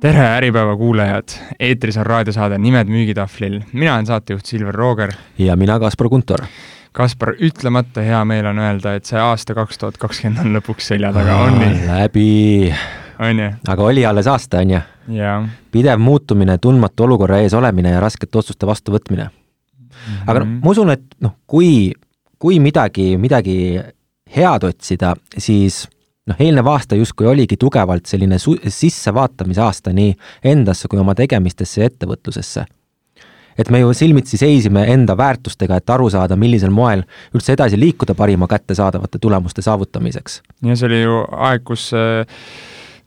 tere, Äripäeva kuulajad! eetris on raadiosaade Nimed müügitahvlil. mina olen saatejuht Silver Rooger. ja mina, Kaspar Guntor. Kaspar, ütlemata hea meel on öelda, et see aasta kaks tuhat kakskümmend on lõpuks selja taga, on nii? läbi. on ju? aga oli alles aasta, on ju? pidev muutumine, tundmatu olukorra ees olemine ja raskete otsuste vastuvõtmine. aga noh, ma usun, et noh, kui, kui midagi, midagi head otsida, siis noh, eelnev aasta justkui oligi tugevalt selline su-, sissevaatamise aasta nii endasse kui oma tegemistesse ja ettevõtlusesse. et me ju silmitsi seisime enda väärtustega, et aru saada, millisel moel üldse edasi liikuda parima kättesaadavate tulemuste saavutamiseks. ja see oli ju aeg, kus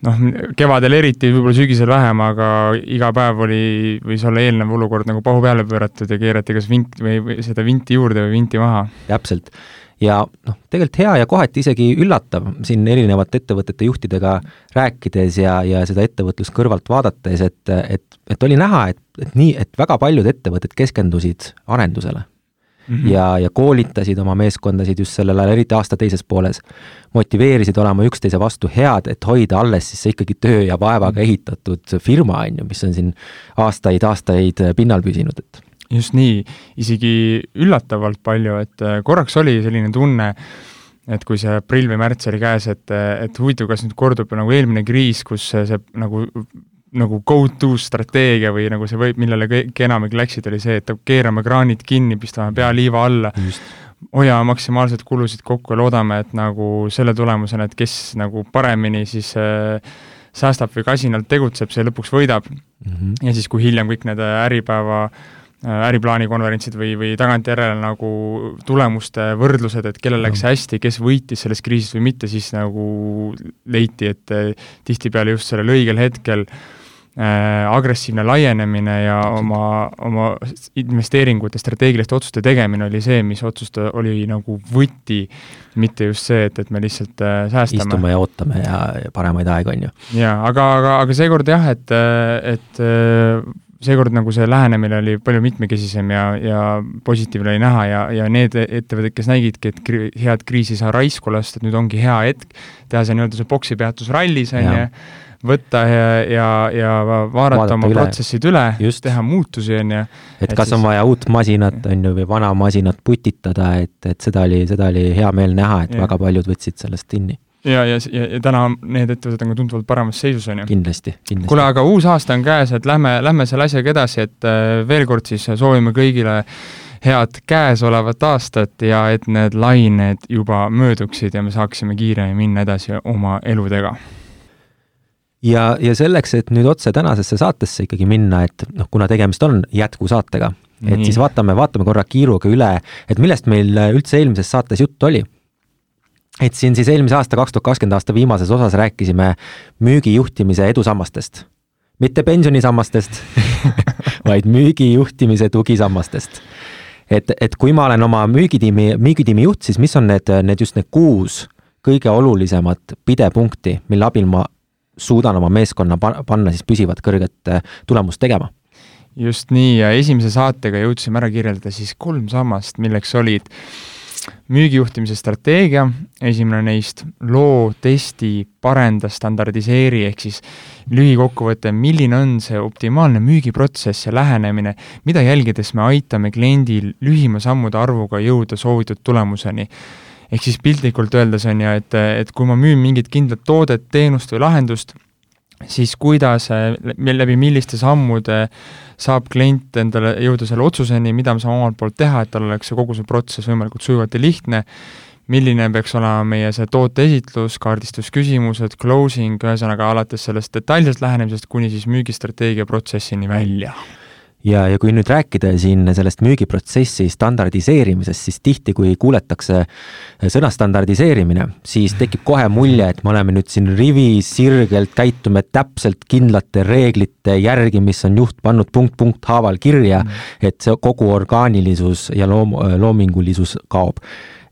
noh, kevadel eriti, võib-olla sügisel vähem, aga iga päev oli, võis olla eelnev olukord nagu pahu peale pööratud ja keerati kas vint või, või seda vinti juurde või vinti maha. täpselt ja noh, tegelikult hea ja kohati isegi üllatav siin erinevate ettevõtete juhtidega rääkides ja, ja seda ettevõtlust kõrvalt vaadates, et, et, et oli näha, et, et nii, et väga paljud ettevõtted keskendusid arendusele mm. -hmm. ja, ja koolitasid oma meeskondasid just sellel ajal, eriti aasta teises pooles. motiveerisid olema üksteise vastu head, et hoida alles siis see ikkagi töö ja vaevaga mhm. ehitatud firma, on ju, mis on siin aastaid-aastaid pinnal püsinud, et just nii, isegi üllatavalt palju, et äh, korraks oli selline tunne, et kui see aprill või märts oli käes, et, et huvitav, kas nüüd kordub nagu eelmine kriis, kus see, see nagu nagu go-to strateegia või nagu see võib, millele kõik enamik läksid, oli see, et keerame kraanid kinni, pistame pea liiva alla, hoiame maksimaalselt kulusid kokku ja loodame, et nagu selle tulemusena, et kes nagu paremini siis äh, säästab või kasinalt tegutseb, see lõpuks võidab mm. -hmm. ja siis, kui hiljem kõik need Äripäeva äh, Äh, äriplaani konverentsid või, või tagantjärele nagu tulemuste võrdlused, et kellel läks hästi, kes võitis sellest kriisist või mitte, siis nagu leiti, et äh, tihtipeale just sellel õigel hetkel äh, agressiivne laienemine ja oma, oma investeeringute, strateegiliste otsuste tegemine oli see, mis otsuste oli nagu võti, mitte just see, et, et me lihtsalt äh, säästame. istume ja ootame ja, ja paremaid aegu, on ju. jaa, aga, aga, aga seekord jah, et, et seekord nagu see lähenemine oli palju mitmekesisem ja, ja positiivne oli näha ja, ja need ettevõtted, kes nägidki, et kri, head kriisi ei saa raisku lasta, et nüüd ongi hea hetk teha see nii-öelda see boksipeatus rallis, on ju, võtta ja, ja, ja vaadata, vaadata oma üle. protsessid üle, teha muutusi, on ju. et kas siis... on vaja uut masinat, on ju, või vana masinat putitada, et, et seda oli, seda oli hea meel näha, et ja. väga paljud võtsid sellest kinni ja, ja, ja, ja täna need ettevõtted on ka tunduvalt paremas seisus, on ju. kindlasti, kindlasti. kuule, aga uus aasta on käes, et lähme, lähme selle asjaga edasi, et äh, veel kord siis soovime kõigile head käesolevat aastat ja et need lained juba mööduksid ja me saaksime kiiremini minna edasi oma eludega. ja, ja selleks, et nüüd otse tänasesse saatesse ikkagi minna, et noh, kuna tegemist on jätkusaatega, et Nii. siis vaatame, vaatame korra kiiruga üle, et millest meil üldse eelmises saates juttu oli et siin siis eelmise aasta, kaks tuhat kakskümmend aasta viimases osas rääkisime müügijuhtimise edusammastest. mitte pensionisammastest vaid müügijuhtimise tugisammastest. et, et kui ma olen oma müügitiimi, müügitiimi juht, siis mis on need, need just need kuus kõige olulisemat pidepunkti, mille abil ma suudan oma meeskonna panna siis püsivat kõrget äh, tulemust tegema just nii ja esimese saatega jõudsime ära kirjeldada siis kolm sammast, milleks olid müügijuhtimise strateegia, esimene neist, loo, testi, parenda, standardiseeri, ehk siis lühikokkuvõte, milline on see optimaalne müügiprotsess ja lähenemine, mida jälgides me aitame kliendil lühima sammude arvuga jõuda soovitud tulemuseni. ehk siis piltlikult öeldes on ju, et, et kui ma müün mingit kindlat toodet, teenust või lahendust, siis kuidas, läbi milliste sammude saab klient endale jõuda selle otsuseni, mida me saame omalt poolt teha, et tal oleks see kogu see protsess võimalikult sujuvalt ja lihtne, milline peaks olema meie see toote esitlus, kaardistusküsimused, closing, ühesõnaga alates sellest detailsest lähenemisest kuni siis müügistrateegia protsessini välja ja, ja kui nüüd rääkida siin sellest müügiprotsessi standardiseerimisest, siis tihti, kui kuuletakse sõna standardiseerimine, siis tekib kohe mulje, et me oleme nüüd siin rivis sirgelt, käitume täpselt kindlate reeglite järgi, mis on juht pannud punkt-punkt haaval kirja mm., et see kogu orgaanilisus ja loom-, loomingulisus kaob.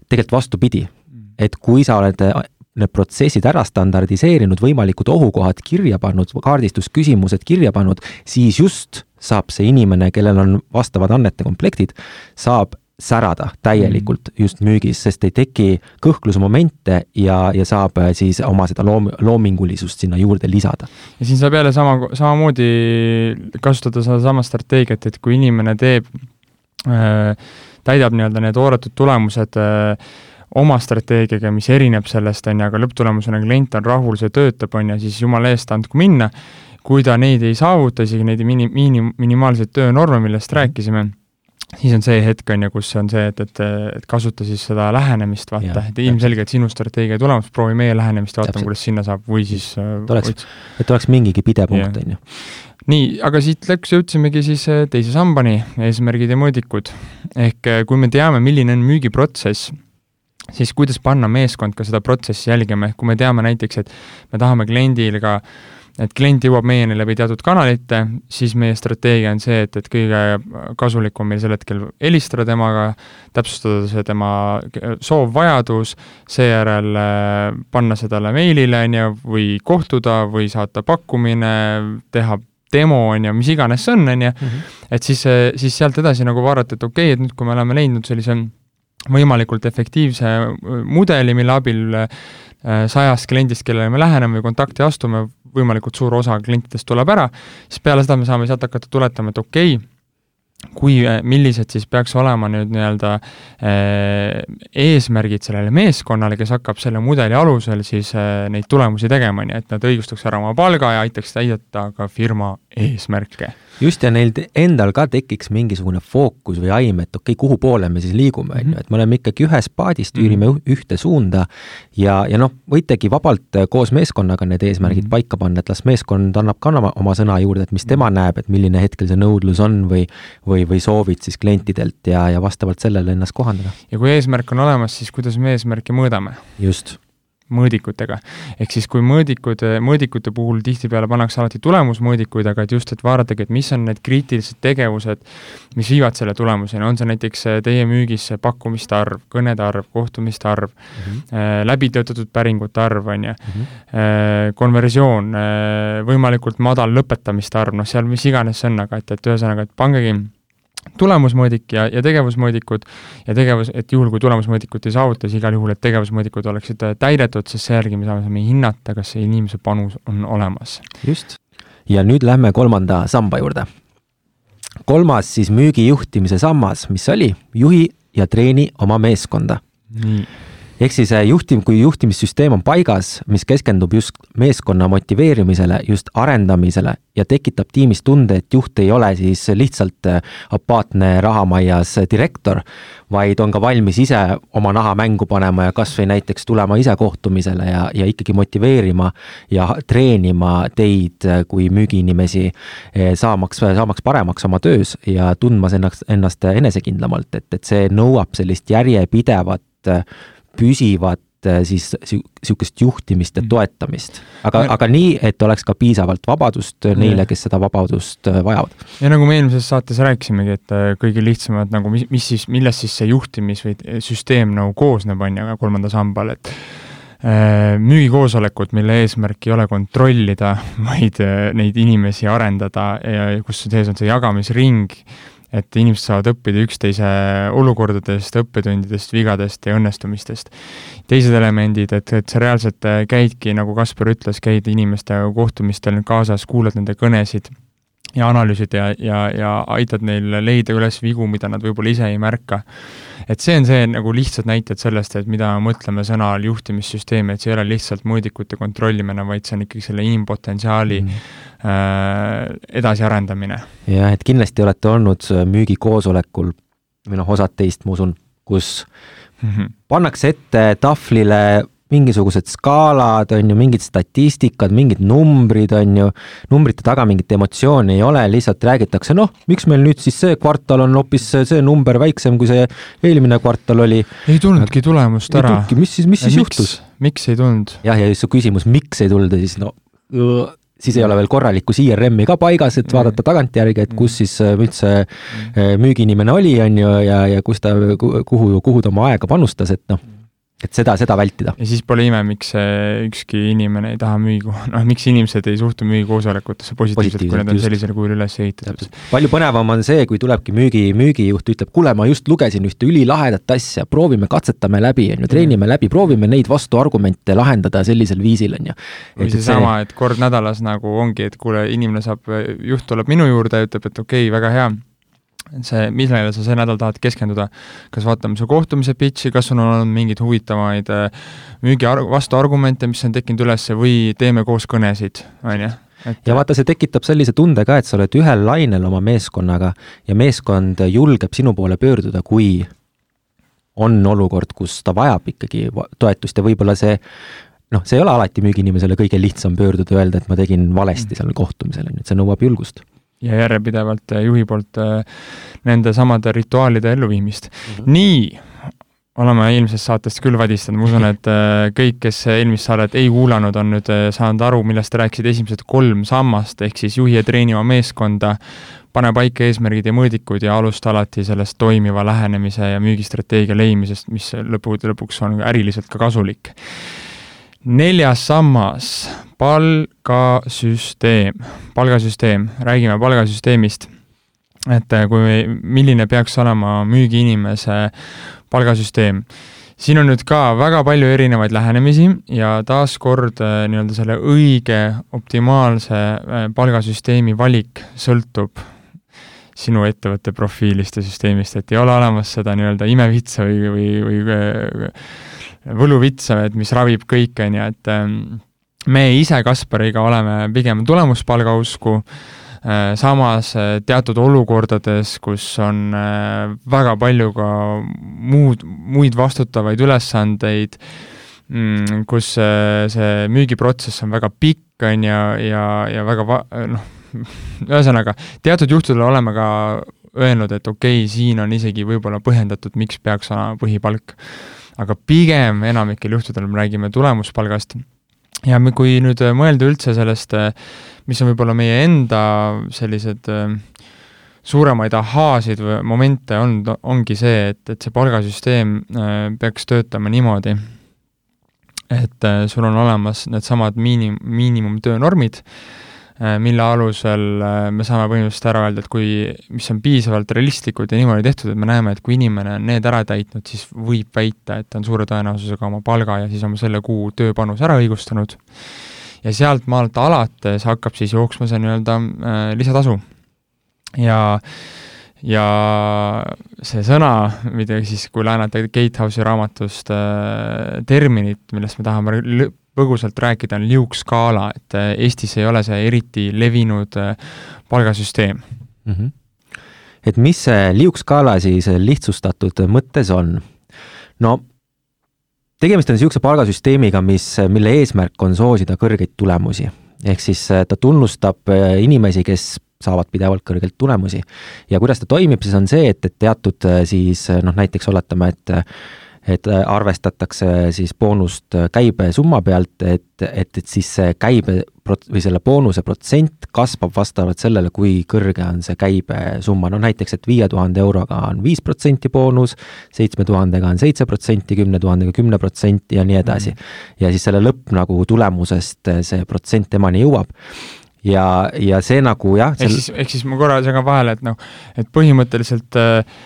tegelikult vastupidi, mm. et kui sa oled need protsessid ära standardiseerinud, võimalikud ohukohad kirja pannud, kaardistusküsimused kirja pannud, siis just saab see inimene, kellel on vastavad andmete komplektid, saab särada täielikult mm. just müügis, sest ei teki kõhklusmomente ja, ja saab äh, siis oma seda loom-, loomingulisust sinna juurde lisada. ja siin saab jälle sama, samamoodi kasutada sedasama strateegiat, et kui inimene teeb äh,, täidab nii-öelda need oodatud tulemused äh, oma strateegiaga, mis erineb sellest, on ju, aga lõpptulemusena klient on rahul, see töötab, on ju, siis jumala eest andku minna. Kui ta neid ei saavuta, isegi neid mini-, miini-, minimaalseid töönorme, millest rääkisime siis on see hetk, on ju, kus on see, et, et, et kasuta siis seda lähenemist, vaata, et ilmselgelt sinu strateegia tulemus, proovi meie lähenemist, vaatame, kuidas sinna saab või siis äh, et oleks, et oleks mingigi pidepunkt, on ju. nii, aga siit läks, jõudsimegi siis äh, teise sambani, eesmärgid ja mõõdikud. ehk äh, kui me teame, milline on müügiprotsess, siis kuidas panna meeskond ka seda protsessi jälgima, ehk kui me teame näiteks, et me tahame kliendile ka et klient jõuab meieni läbi teatud kanalite, siis meie strateegia on see, et, et kõige kasulikum meil sel hetkel helistada temaga, täpsustada see tema soov, vajadus, seejärel äh, panna see talle meilile, on ju, või kohtuda või saata pakkumine, teha demo, on ju, mis iganes see on, on ju, mhm. et siis, siis sealt edasi nagu vaadata, et okei okay,, et nüüd, kui me oleme leidnud sellise võimalikult efektiivse mudeli, mille abil äh, sajast kliendist, kellele me läheneme või kontakti astume, võimalikult suur osa klientidest tuleb ära, siis peale seda me saame sealt hakata tuletama, et okei okay,, kui, äh, millised siis peaks olema nüüd nii-öelda äh, eesmärgid sellele meeskonnale, kes hakkab selle mudeli alusel siis äh, neid tulemusi tegema, nii et nad õigustaks ära oma palga ja aitaks täideta ka firma eesmärke just, ja neil endal ka tekiks mingisugune fookus või aim, et okei okay,, kuhu poole me siis liigume, on ju, mhm. et me oleme ikkagi ühes paadis, üürime mm -hmm. ühte suunda ja, ja noh, võitegi vabalt äh, koos meeskonnaga need eesmärgid mm -hmm. paika panna, et las meeskond annab ka oma, oma sõna juurde, et mis tema mhm. näeb, et milline hetkel see nõudlus on või või, või soovid siis klientidelt ja, ja vastavalt sellele ennast kohandada. ja kui eesmärk on olemas, siis kuidas me eesmärki mõõdame? just mõõdikutega. ehk siis, kui mõõdikud, mõõdikute puhul tihtipeale pannakse alati tulemusmõõdikuid, aga et just, et vaadatagi, et mis on need kriitilised tegevused, mis viivad selle tulemuseni, on see näiteks teie müügis pakkumiste arv, kõnede arv, kohtumiste arv mm, -hmm. läbi töötatud päringute arv, on ju, mhm. äh, konversioon, võimalikult madal lõpetamiste arv, noh, seal mis iganes see on, aga et, et ühesõnaga, et pangegi tulemusmõõdik ja, ja tegevusmõõdikud ja tegevus, et juhul, kui tulemusmõõdikut ei saavuta, siis igal juhul, et tegevusmõõdikud oleksid äh, täidetud, sest seejärgi me saame hinnata, kas see inimese panus on olemas. just. ja nüüd lähme kolmanda samba juurde. kolmas siis müügi juhtimise sammas, mis oli, juhi ja treeni oma meeskonda. nii ehk siis äh, juhtiv, kui juhtimissüsteem on paigas, mis keskendub just meeskonna motiveerimisele, just arendamisele ja tekitab tiimis tunde, et juht ei ole siis lihtsalt äh, apaatne rahamaias direktor, vaid on ka valmis ise oma naha mängu panema ja kasvõi näiteks tulema ise kohtumisele ja, ja ikkagi motiveerima ja treenima teid äh, kui müügiinimesi saamaks, saamaks paremaks oma töös ja tundmas ennast, ennast enesekindlamalt, et, et see nõuab sellist järjepidevat püsivat äh, siis niisugust juhtimist ja mm. toetamist. aga, aga nii, et oleks ka piisavalt vabadust neile, kes seda vabadust äh, vajavad. ja nagu me eelmises saates rääkisimegi, et äh, kõige lihtsamad nagu mis, mis siis, millest siis see juhtimis või süsteem nagu koosneb, on ju, kolmanda sambal, et müügikoosolekud, mille eesmärk ei ole kontrollida, vaid neid inimesi arendada ja kus sees on see jagamisring, et inimesed saavad õppida üksteise olukordadest, õppetundidest, vigadest ja õnnestumistest. teised elemendid, et, et sa reaalselt äh, käidki, nagu Kaspar ütles, käid inimestega kohtumistel kaasas, kuulad nende kõnesid ja analüüsid ja, ja, ja aitad neil leida üles vigu, mida nad võib-olla ise ei märka. et see on see nagu lihtsad näited sellest, et mida me mõtleme sõna all juhtimissüsteem, et see ei ole lihtsalt mõõdikute kontrollimine, vaid see on ikkagi selle inimpotentsiaali mm Äh, edasiarendamine. jah, et kindlasti olete olnud müügikoosolekul või noh, osad teist, ma usun, kus mm -hmm. pannakse ette tahvlile mingisugused skaalad, on ju, mingid statistikad, mingid numbrid, on ju, numbrite taga mingit emotsiooni ei ole, lihtsalt räägitakse, noh, miks meil nüüd siis see kvartal on hoopis see number väiksem, kui see eelmine kvartal oli. ei tulnudki tulemust ära. mis siis, mis siis miks, juhtus? miks ei tulnud? jah, ja just su küsimus, miks ei tulnud ja siis no siis ei ole veel korralikku CRM-i ka paigas, et vaadata tagantjärgi, et kus siis äh, üldse äh, müügiinimene oli, on ju, ja, ja kus ta, kuhu, kuhu ta oma aega panustas, et noh, et seda, seda vältida. ja siis pole ime, miks ükski inimene ei taha müügi, noh, miks inimesed ei suhtu müügikoosolekutesse positiivselt, kui need on sellisel kujul üles ehitatud. palju põnevam on see, kui tulebki müügi, müügijuht ütleb, kuule, ma just lugesin ühte ülilahedat asja, proovime, katsetame läbi, on ju, treenime läbi, proovime neid vastuargumente lahendada sellisel viisil, on ju. või seesama, et kord nädalas nagu ongi, et kuule, inimene saab, juht tuleb minu juurde ja ütleb, et okei okay,, väga hea see, millele sa see nädal tahad keskenduda, kas vaatame su kohtumise pitch'i, kas on olnud mingeid huvitavaid äh, müügi vastuargumente, mis on tekkinud üles või teeme koos kõnesid, on ju et ja vaata, see tekitab sellise tunde ka, et sa oled ühel lainel oma meeskonnaga ja meeskond julgeb sinu poole pöörduda, kui on olukord, kus ta vajab ikkagi toetust ja võib-olla see noh, see ei ole alati müügiinimesele kõige lihtsam pöörduda, öelda, et ma tegin valesti mm. seal kohtumisel, on ju, et see nõuab julgust ja järjepidevalt juhi poolt äh, nende samade rituaalide elluviimist mm. -hmm. nii, oleme eelmisest saatest küll vadistanud, ma usun, et äh, kõik, kes eelmist saadet ei kuulanud, on nüüd äh, saanud aru, millest rääkisid esimesed kolm sammast, ehk siis juhi ja treeni oma meeskonda, pane paika eesmärgid ja mõõdikud ja alusta alati sellest toimiva lähenemise ja müügistrateegia leidmisest, mis lõppude lõpuks on äriliselt ka kasulik neljas sammas, palgasüsteem, palgasüsteem, räägime palgasüsteemist. et äh, kui, milline peaks olema müügiinimese palgasüsteem. Siin on nüüd ka väga palju erinevaid lähenemisi ja taaskord äh, nii-öelda selle õige optimaalse äh, palgasüsteemi valik sõltub sinu ettevõtte profiilist ja süsteemist, et ei ole olemas seda nii-öelda imevitsa või, või, või võluvitsa, et mis ravib kõike, on ju, et ähm, me ise Kaspariga oleme pigem tulemuspalga usku, äh, samas äh, teatud olukordades, kus on äh, väga palju ka muud, muid vastutavaid ülesandeid, mm, kus see müügiprotsess on väga pikk, on ju, ja, ja väga va-, noh, ühesõnaga, teatud juhtudel oleme ka öelnud, et okei okay,, siin on isegi võib-olla põhjendatud, miks peaks olema põhipalk aga pigem enamikel juhtudel me räägime tulemuspalgast. Ja kui nüüd mõelda üldse sellest, mis on võib-olla meie enda sellised äh, suuremaid ahhaasid või momente olnud, ongi see, et, et see palgasüsteem äh, peaks töötama niimoodi, et äh, sul on olemas needsamad miinim-, miinimumtöönormid, Äh, mille alusel äh, me saame põhimõtteliselt ära öelda, et kui, mis on piisavalt realistlikud ja niimoodi tehtud, et me näeme, et kui inimene on need ära täitnud, siis võib väita, et ta on suure tõenäosusega oma palga ja siis oma selle kuu tööpanuse ära õigustanud. ja sealt maalt alates hakkab siis jooksma see nii-öelda äh, lisatasu. ja ja see sõna, mida siis, kui laenata Gatehouse'i raamatust äh, terminit, millest me tahame põgusalt rääkida, on liukskaala, et äh, Eestis ei ole see eriti levinud äh, palgasüsteem mm. -hmm. et mis see liukskaala siis lihtsustatud mõttes on? no tegemist on niisuguse palgasüsteemiga, mis, mille eesmärk on soosida kõrgeid tulemusi. ehk siis äh, ta tunnustab inimesi, kes saavad pidevalt kõrgelt tulemusi. ja kuidas ta toimib, siis on see, et, et teatud siis noh, näiteks oletame, et et äh, arvestatakse siis boonust äh, käibesumma pealt, et, et, et siis see käibe prot-, või selle boonuse protsent kasvab vastavalt sellele, kui kõrge on see käibesumma, no näiteks, et viie tuhande euroga on viis protsenti boonus, seitsme tuhandega on seitse protsenti, kümne tuhandega kümme protsenti ja nii edasi. Mhm. ja siis selle lõpp nagu tulemusest see protsent temani jõuab ja, ja see nagu jah sel.... ehk siis, ehk siis ma korra segan vahele, et noh, et põhimõtteliselt äh,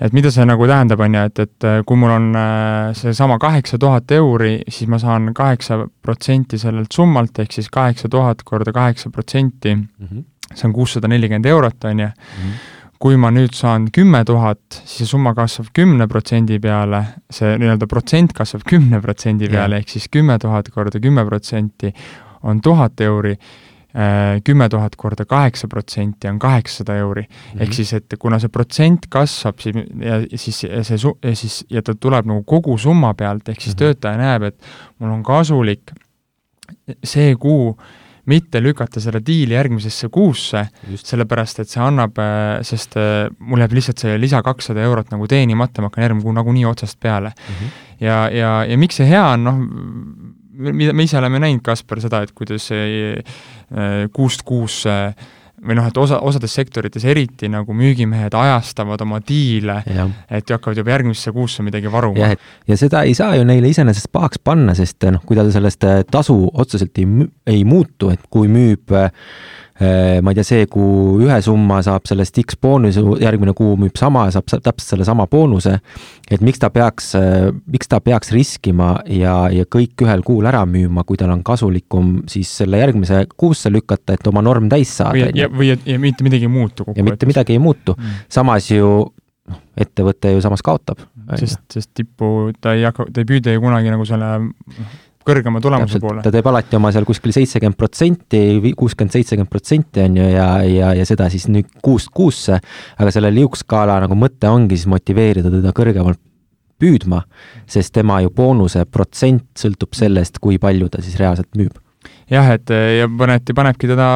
et mida see nagu tähendab, on ju, et, et äh, kui mul on äh, seesama kaheksa tuhat euri, siis ma saan kaheksa protsenti sellelt summalt, ehk siis kaheksa tuhat korda kaheksa protsenti, mhm. see on kuussada nelikümmend eurot, on ju. Mhm. kui ma nüüd saan kümme tuhat, siis see summa kasvab kümne protsendi peale, see nii-öelda protsent kasvab kümne protsendi peale, ehk siis kümme tuhat korda kümme protsenti on tuhat euri kümme tuhat korda kaheksa protsenti on kaheksasada euri mm. -hmm. ehk siis, et kuna see protsent kasvab siis ja siis ja see su-, ja siis, ja ta tuleb nagu kogu summa pealt, ehk siis mm -hmm. töötaja näeb, et mul on kasulik see kuu mitte lükata selle diili järgmisesse kuusse, sellepärast et see annab, äh, sest äh, mul jääb lihtsalt see lisa kakssada eurot nagu teenimata, ma hakkan järgmine kuu nagunii otsast peale mm. -hmm. ja, ja, ja miks see hea on, noh, mida me ise oleme näinud, Kaspar, seda, et kuidas äh, kuust kuusse või noh, et osa, osades sektorites eriti nagu müügimehed ajastavad oma diile, et hakkavad juba järgmisse kuusse midagi varuma. ja seda ei saa ju neile iseenesest pahaks panna, sest noh, kui tal sellest äh, tasu otseselt ei, ei muutu, et kui müüb Äh, ma ei tea, see kuu ühe summa saab sellest X boonuse, järgmine kuu müüb sama ja saab täpselt sellesama boonuse. et miks ta peaks, äh, miks ta peaks riskima ja, ja kõik ühel kuul ära müüma, kui tal on kasulikum siis selle järgmise kuusse lükata, et oma norm täis saada. või, või et ja mitte midagi ei muutu. ja mitte midagi ei muutu mm., samas ju noh, ettevõte ju samas kaotab. sest, sest tippu ta ei hakka, ta ei püüda ju kunagi nagu selle kõrgema tulemuse poole. ta teeb alati oma seal kuskil seitsekümmend protsenti, kuuskümmend, seitsekümmend protsenti on ju, ja, ja, ja seda siis nüüd kuust kuusse, aga selle liukskaala nagu mõte ongi siis motiveerida teda kõrgemalt püüdma, sest tema ju boonuse protsent sõltub sellest, kui palju ta siis reaalselt müüb. jah, et ja mõneti panebki teda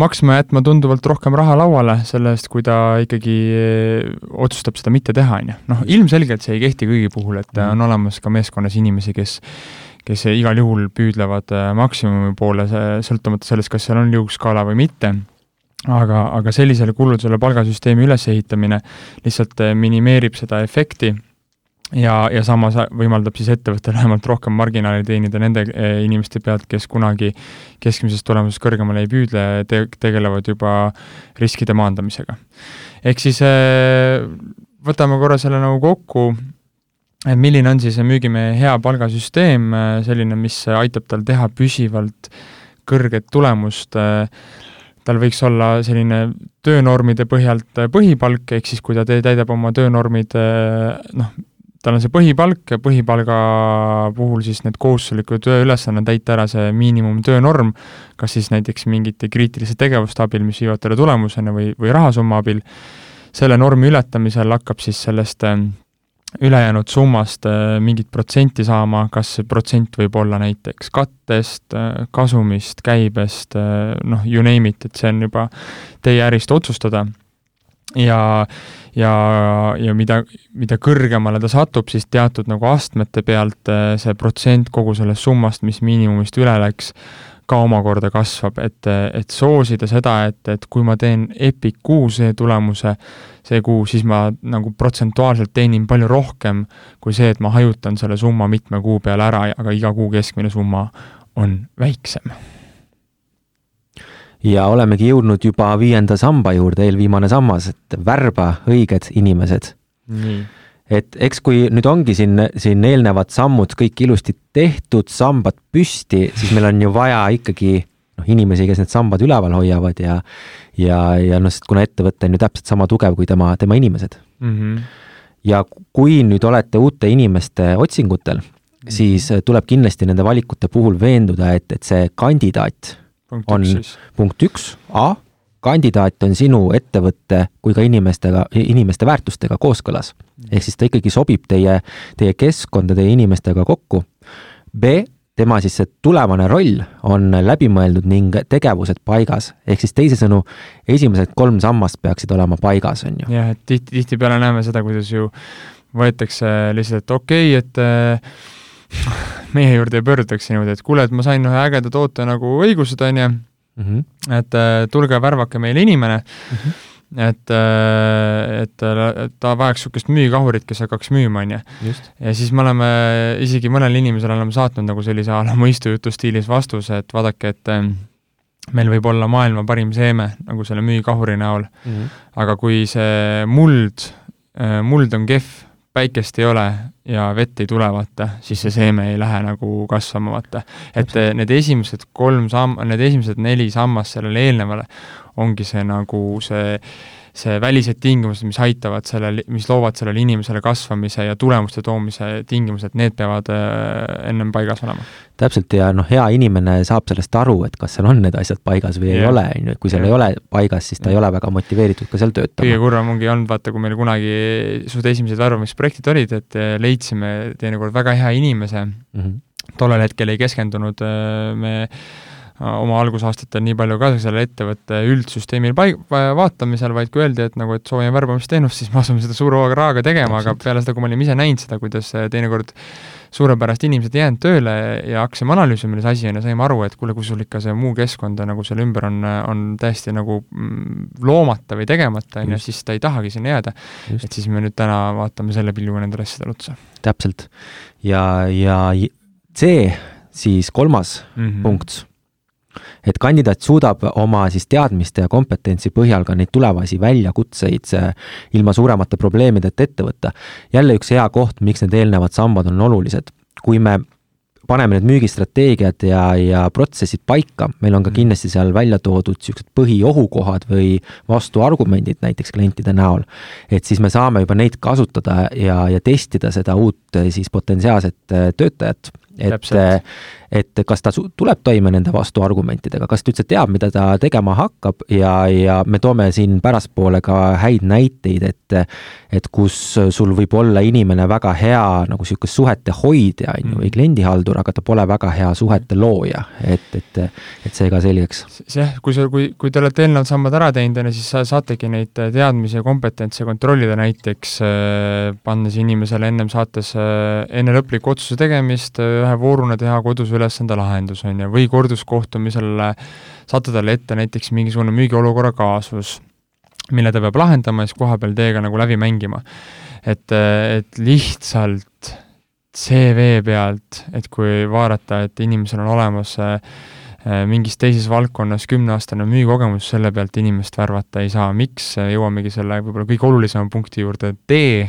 maksma jätma tunduvalt rohkem raha lauale selle eest, kui ta ikkagi otsustab seda mitte teha, on ju. noh, ilmselgelt see ei kehti kõigi puhul, et mm. on olemas ka meeskonnas inimesi, kes kes igal juhul püüdlevad äh, maksimumi poole, sõltumata sellest, kas seal on liugskaala või mitte aga, aga sellisele kuludele palgasüsteemi ülesehitamine lihtsalt äh, minimeerib seda efekti ja, ja samas võimaldab siis ettevõttel vähemalt rohkem marginaali teenida nende äh, inimeste pealt, kes kunagi keskmisest tulemusest kõrgemale ei püüdle te, tegelevad juba riskide maandamisega. ehk siis võtame korra selle nagu kokku milline on siis müügimehe hea palgasüsteem, äh, selline, mis aitab tal teha püsivalt kõrget tulemust, äh, tal võiks olla selline töönormide põhjalt äh, põhipalk, ehk siis kui ta täidab oma töönormid, noh, tal on see põhipalk ja põhipalga puhul siis need kohustuslikud tööülesanded täita ära see miinimumtöönorm, kas siis näiteks mingite kriitiliste tegevuste abil, mis viivad talle tulemuseni või, või rahasumma abil, selle normi ületamisel hakkab siis sellest äh, ülejäänud summast äh, mingit protsenti saama, kas see protsent võib olla näiteks kattest, äh, kasumist, käibest, äh, noh, you name it, et see on juba teie ärist otsustada. ja, ja, ja mida, mida kõrgemale ta satub, siis teatud nagu astmete pealt see protsent kogu sellest summast, mis miinimumist üle läks, ka omakorda kasvab, et, et soosida seda, et, et kui ma teen Epic kuus tulemuse see kuu, siis ma nagu protsentuaalselt teenin palju rohkem kui see, et ma hajutan selle summa mitme kuu peale ära, aga iga kuu keskmine summa on väiksem. ja olemegi jõudnud juba viienda samba juurde, eelviimane sammas, et värba õiged inimesed. nii et eks kui nüüd ongi siin, siin eelnevad sammud kõik ilusti tehtud, sambad püsti, siis meil on ju vaja ikkagi noh, inimesi, kes need sambad üleval hoiavad ja ja, ja noh, sest kuna ettevõte on ju täpselt sama tugev kui tema, tema inimesed mm. -hmm. ja kui nüüd olete uute inimeste otsingutel -hmm. siis tuleb kindlasti nende valikute puhul veenduda, et, et see kandidaat punkt on üks punkt üks, A kandidaat on sinu ettevõtte kui ka inimestega, inimeste väärtustega kooskõlas. ehk siis ta ikkagi sobib teie, teie keskkonda, teie inimestega kokku. B, tema siis see tulevane roll on läbimõeldud ning tegevused paigas, ehk siis teisisõnu, esimesed kolm sammast peaksid olema paigas, on ju. jah, et tihti, tihtipeale näeme seda, kuidas ju võetakse lihtsalt, et okei okay,, et äh, meie juurde pöördutakse niimoodi, et kuule, et ma sain ühe ägeda toote nagu õigused, on ju mm. -hmm. et äh, tulge värvake meile inimene mm. -hmm et, äh, et, et ta vajaks niisugust müügikahurit, kes hakkaks müüma, on ju. ja siis me oleme isegi mõnele inimesele oleme saatnud nagu sellise a la mõistujutu stiilis vastuse, et vaadake, et äh, meil võib olla maailma parim seeme nagu selle müügikahuri näol mm, -hmm. aga kui see muld, muld on kehv, päikest ei ole ja vett ei tule, vaata, siis see seeme ei lähe nagu kasvama, vaata. et need esimesed kolm samm, need esimesed neli sammast sellele eelnevale ongi see nagu see see välised tingimused, mis aitavad sellel, mis loovad sellele inimesele kasvamise ja tulemuste toomise tingimused, need peavad äh, ennem paigas olema. täpselt ja noh, hea inimene saab sellest aru, et kas seal on need asjad paigas või yeah. ei ole, on ju, et kui seal yeah. ei ole paigas, siis ta yeah. ei ole väga motiveeritud ka seal töötama. kõige kurvem ongi olnud, vaata, kui meil kunagi suht esimesed värbamisprojektid olid, et äh, leidsime teinekord väga hea inimese mm, -hmm. tollel hetkel ei keskendunud äh, me oma algusaastatel nii palju kaasa selle ettevõtte üldsüsteemil paig-, vaatamisel, vaid kui öeldi, et nagu, et soovime värbamisteenust, siis me asume seda suure hooga rahaga tegema, aga peale seda, kui me olime ise näinud seda, kuidas teinekord suurepärast inimesed jäänud tööle ja hakkasime analüüsima, milles asi on ja saime aru, et kuule, kui sul ikka see muu keskkond nagu selle ümber on, on täiesti nagu mm, loomata või tegemata, on ju, siis ta ei tahagi sinna jääda. et siis me nüüd täna vaatame selle pilguga nendele asjadele otsa. täpselt. ja, ja see siis kolmas mm -hmm. punkt et kandidaat suudab oma siis teadmiste ja kompetentsi põhjal ka neid tulevasi väljakutseid ilma suuremate probleemideta ette võtta. jälle üks hea koht, miks need eelnevad sambad on olulised. kui me paneme need müügistrateegiad ja, ja protsessid paika, meil on ka mhm. kindlasti seal välja toodud niisugused põhiohukohad või vastuargumendid näiteks klientide näol. et siis me saame juba neid kasutada ja, ja testida seda uut siis potentsiaalset töötajat et, et kas ta tuleb toime nende vastuargumentidega, kas ta üldse teab, mida ta tegema hakkab ja, ja me toome siin pärastpoole ka häid näiteid, et et kus sul võib olla inimene väga hea nagu niisugune suhete hoidja, on ju, või mm. kliendihaldur, aga ta pole väga hea suhete looja, et, et et see ka selgeks. jah, kui sa, kui, kui te olete eelnevad sambad ära teinud, on ju, siis sa saategi neid teadmisi ja kompetentse kontrollida näiteks, äh, pannes inimesele ennem saates, äh, enne lõpliku otsuse tegemist ühe ühe vooruna teha kodus ülesande lahendus, on ju, või korduskohtumisel saata talle ette näiteks mingisugune müügiolukorra kaasus, mille ta peab lahendama ja siis kohapeal teiega nagu läbi mängima. et, et lihtsalt CV pealt, et kui vaadata, et inimesel on olemas äh, mingis teises valdkonnas kümneaastane müügikogemus, selle pealt inimest värvata ei saa, miks, jõuamegi selle võib-olla kõige olulisema punkti juurde, tee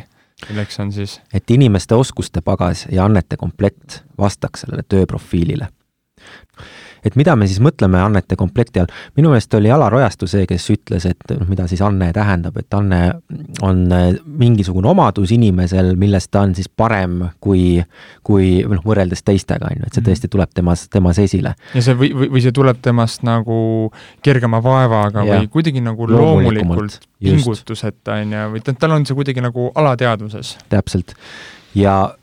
milleks on siis? et inimeste oskuste pagas ja annete komplekt vastaks sellele tööprofiilile et mida me siis mõtleme annete komplekti all, minu meelest oli Alar Ojastu see, kes ütles, et noh, mida siis anne tähendab, et anne on äh, mingisugune omadus inimesel, millest ta on siis parem kui, kui noh, võrreldes teistega, on ju, et see mhm. tõesti tuleb temas, temas esile. ja see või, või, see tuleb temast nagu kergema vaevaga ja, või kuidagi nagu loomulikult, pingutuseta, on ju, või tal on see kuidagi nagu alateadvuses. täpselt. ja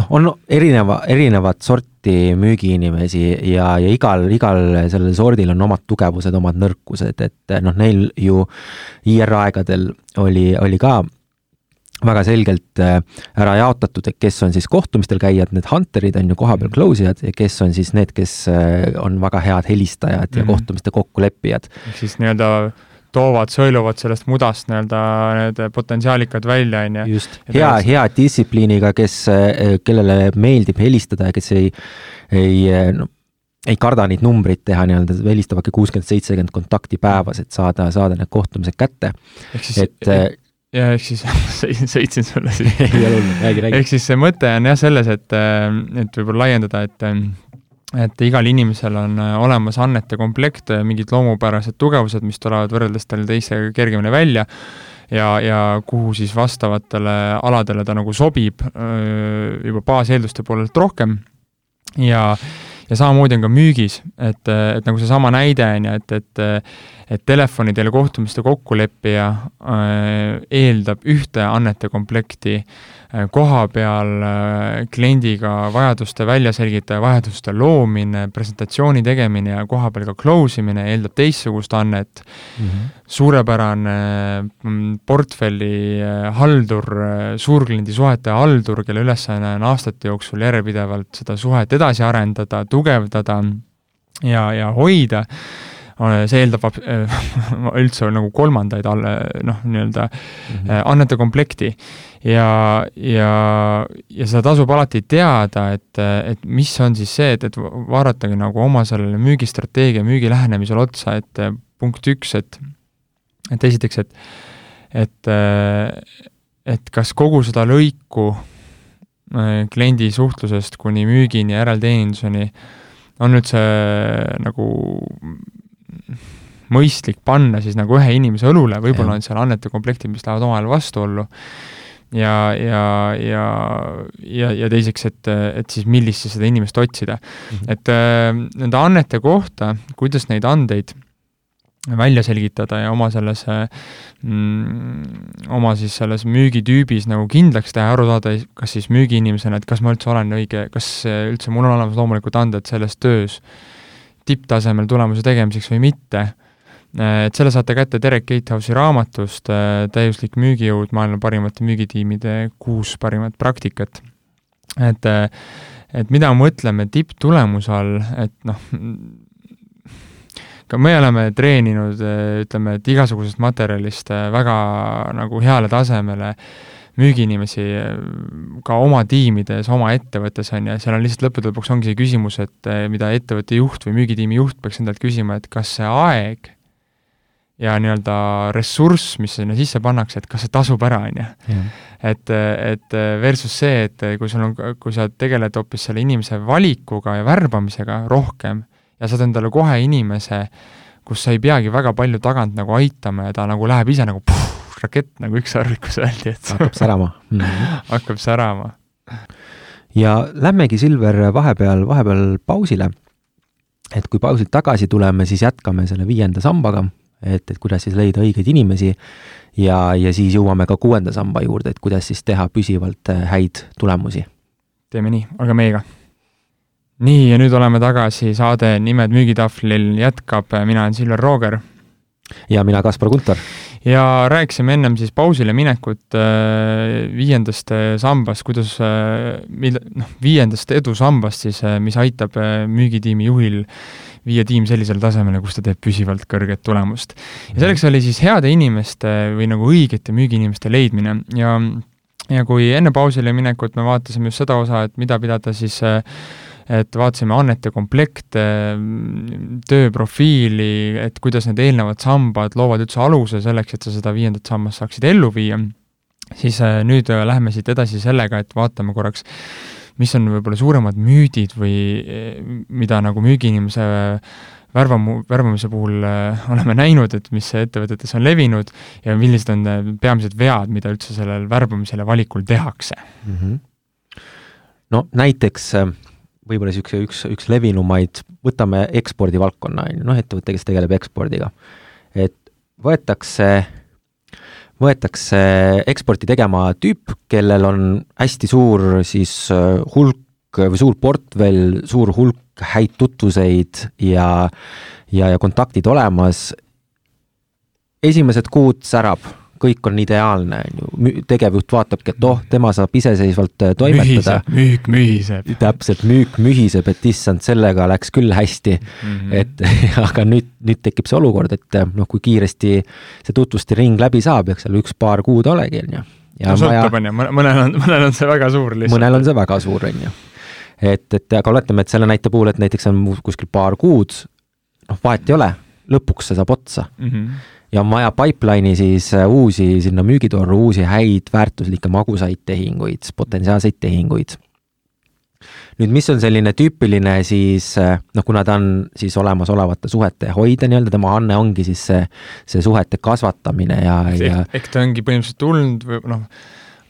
noh, on erineva, erinevat sorti müügiinimesi ja, ja igal, igal sellel sordil on omad tugevused, omad nõrkused, et noh, neil ju IR aegadel oli, oli ka väga selgelt äh, ära jaotatud, et kes on siis kohtumistel käijad, need hunter'id on ju kohapeal close ijad ja kes on siis need, kes äh, on väga head helistajad ja mm -hmm. kohtumiste kokkuleppijad. ehk siis nii-öelda toovad, sõeluvad sellest mudast nii-öelda need potentsiaalikad välja, on ju. just, hea, hea distsipliiniga, kes, kellele meeldib helistada ja kes ei, ei no, ei karda neid numbreid teha nii-öelda, helistab äkki kuuskümmend, seitsekümmend kontakti päevas, et saada, saada need kohtumised kätte. et ja ehk siis sõitsin sulle räägi. ehk siis see mõte on jah selles, et, et võib-olla laiendada, et et igal inimesel on äh, olemas annete komplekt, äh, mingid loomupärased tugevused, mis tulevad võrreldes talle teistega kergemini välja. Ja, ja kuhu siis vastavatele aladele ta nagu sobib äh, juba baaseelduste poolelt rohkem. Ja ja samamoodi on ka müügis, et, et nagu seesama näide on ju, et, et et telefonidel kohtumiste kokkuleppija äh, eeldab ühte annete komplekti äh, koha peal äh, kliendiga vajaduste väljaselgitaja, vajaduste loomine, presentatsiooni tegemine ja koha peal ka close imine eeldab teistsugust annet mm. -hmm. suurepärane portfelli haldur, suurkliendi suhete haldur, kelle ülesanne on aastate jooksul järjepidevalt seda suhet edasi arendada, tugevdada ja, ja hoida see eeldab äh, üldse nagu kolmandaid alle, noh, nii-öelda mm -hmm. annete komplekti. ja, ja, ja seda tasub alati teada, et, et mis on siis see, et, et vaadatagi nagu oma sellele müügistrateegia, müügilähenemisele otsa, et punkt üks, et et esiteks, et et, et kas kogu seda lõiku kliendi suhtlusest kuni müügini, järelteeninduseni on üldse nagu mõistlik panna siis nagu ühe inimese õlule, võib-olla on seal annete komplektid, mis lähevad omavahel vastuollu, ja, ja, ja, ja, ja teiseks, et, et siis millist siis seda inimest otsida mm. -hmm. et äh, nende annete kohta, kuidas neid andeid välja selgitada ja oma selles mm,, oma siis selles müügitüübis nagu kindlaks teha, aru saada, kas siis müügiinimesena, et kas ma üldse olen õige, kas üldse mul on olemas loomulikult anded selles töös tipptasemel tulemuse tegemiseks või mitte. et selle saate kätte Derek Gatehouse'i raamatust Täiuslik müügijõud, maailma parimate müügitiimide kuus parimat praktikat. et, et mida mõtleme tipptulemuse all, et noh, ka me oleme treeninud, ütleme, et igasugusest materjalist väga nagu heale tasemele müügiinimesi ka oma tiimides, oma ettevõttes, on ju, seal on lihtsalt lõppude lõpuks ongi see küsimus, et mida ettevõtte juht või müügitiimi juht peaks endalt küsima, et kas see aeg ja nii-öelda ressurss, mis sinna sisse pannakse, et kas see tasub ära, on ju. et, et versus see, et kui sul on, kui sa tegeled hoopis selle inimese valikuga ja värbamisega rohkem ja saad endale kohe inimese, kus sa ei peagi väga palju tagant nagu aitama ja ta nagu läheb ise nagu puh, rakett, nagu üks harvikus öeldi, et hakkab särama mm. -hmm. hakkab särama. ja lähmegi, Silver, vahepeal, vahepeal pausile. et kui pausilt tagasi tuleme, siis jätkame selle viienda sambaga, et, et kuidas siis leida õigeid inimesi ja, ja siis jõuame ka kuuenda samba juurde, et kuidas siis teha püsivalt äh, häid tulemusi. teeme nii, olge meiega nii, ja nüüd oleme tagasi, saade Nimed müügitahvlil jätkab, mina olen Silver Rooger. Ja mina, Kaspar Kuntor ja rääkisime ennem siis pausile minekut äh, viiendast äh, sambast, kuidas äh,, mil-, noh, viiendast edusambast siis mis aitab müügitiimi juhil viia tiim sellisele tasemele, kus ta teeb püsivalt kõrget tulemust. ja selleks oli siis heade inimeste või nagu õigete müügiinimeste leidmine. Ja ja kui enne pausile minekut me vaatasime just seda osa, et mida pidada siis äh, et vaatasime annete komplekte, tööprofiili, et kuidas need eelnevad sambad loovad üldse aluse selleks, et sa seda viiendat sammast saaksid ellu viia, siis äh, nüüd äh, läheme siit edasi sellega, et vaatame korraks, mis on võib-olla suuremad müüdid või äh, mida nagu müügiinimese värvamu, värvamise puhul oleme näinud, et mis ettevõtetes on levinud ja millised on peamised vead, mida üldse sellel värbamisel ja valikul tehakse mm? -hmm. no näiteks äh võib-olla niisuguse üks, üks levinumaid, võtame ekspordivaldkonna, on ju, noh, ettevõte, kes tegeleb ekspordiga. et võetakse, võetakse eksporti tegema tüüp, kellel on hästi suur siis äh, hulk või suur portfell, suur hulk häid tutvuseid ja ja, ja kontaktid olemas, esimesed kuud särab kõik on ideaalne, on ju, tegevjuht vaatabki, et oh, tema saab iseseisvalt äh, toimetada. müük mühiseb. täpselt, müük mühiseb, et issand, sellega läks küll hästi mm. -hmm. et aga nüüd, nüüd tekib see olukord, et äh, noh, kui kiiresti see tutvuste ring läbi saab, eks ole, üks-paar kuud olegi, on ju. no sõltub, on ju, mõnel on, mõnel on see väga suur lihtsalt. mõnel on see väga suur, on ju. et, et aga oletame, et selle näite puhul, et näiteks on kuskil paar kuud, noh, vahet ei ole, lõpuks see saab otsa mm. -hmm ja on vaja pipeline'i siis äh, uusi sinna müügitorru, uusi häid väärtuslikke magusaid tehinguid, potentsiaalseid tehinguid. nüüd, mis on selline tüüpiline siis äh, noh, kuna ta on siis olemasolevate suhete hoidja nii-öelda, tema anne ongi siis see, see suhete kasvatamine ja, ja ehk ta ongi põhimõtteliselt tulnud või noh,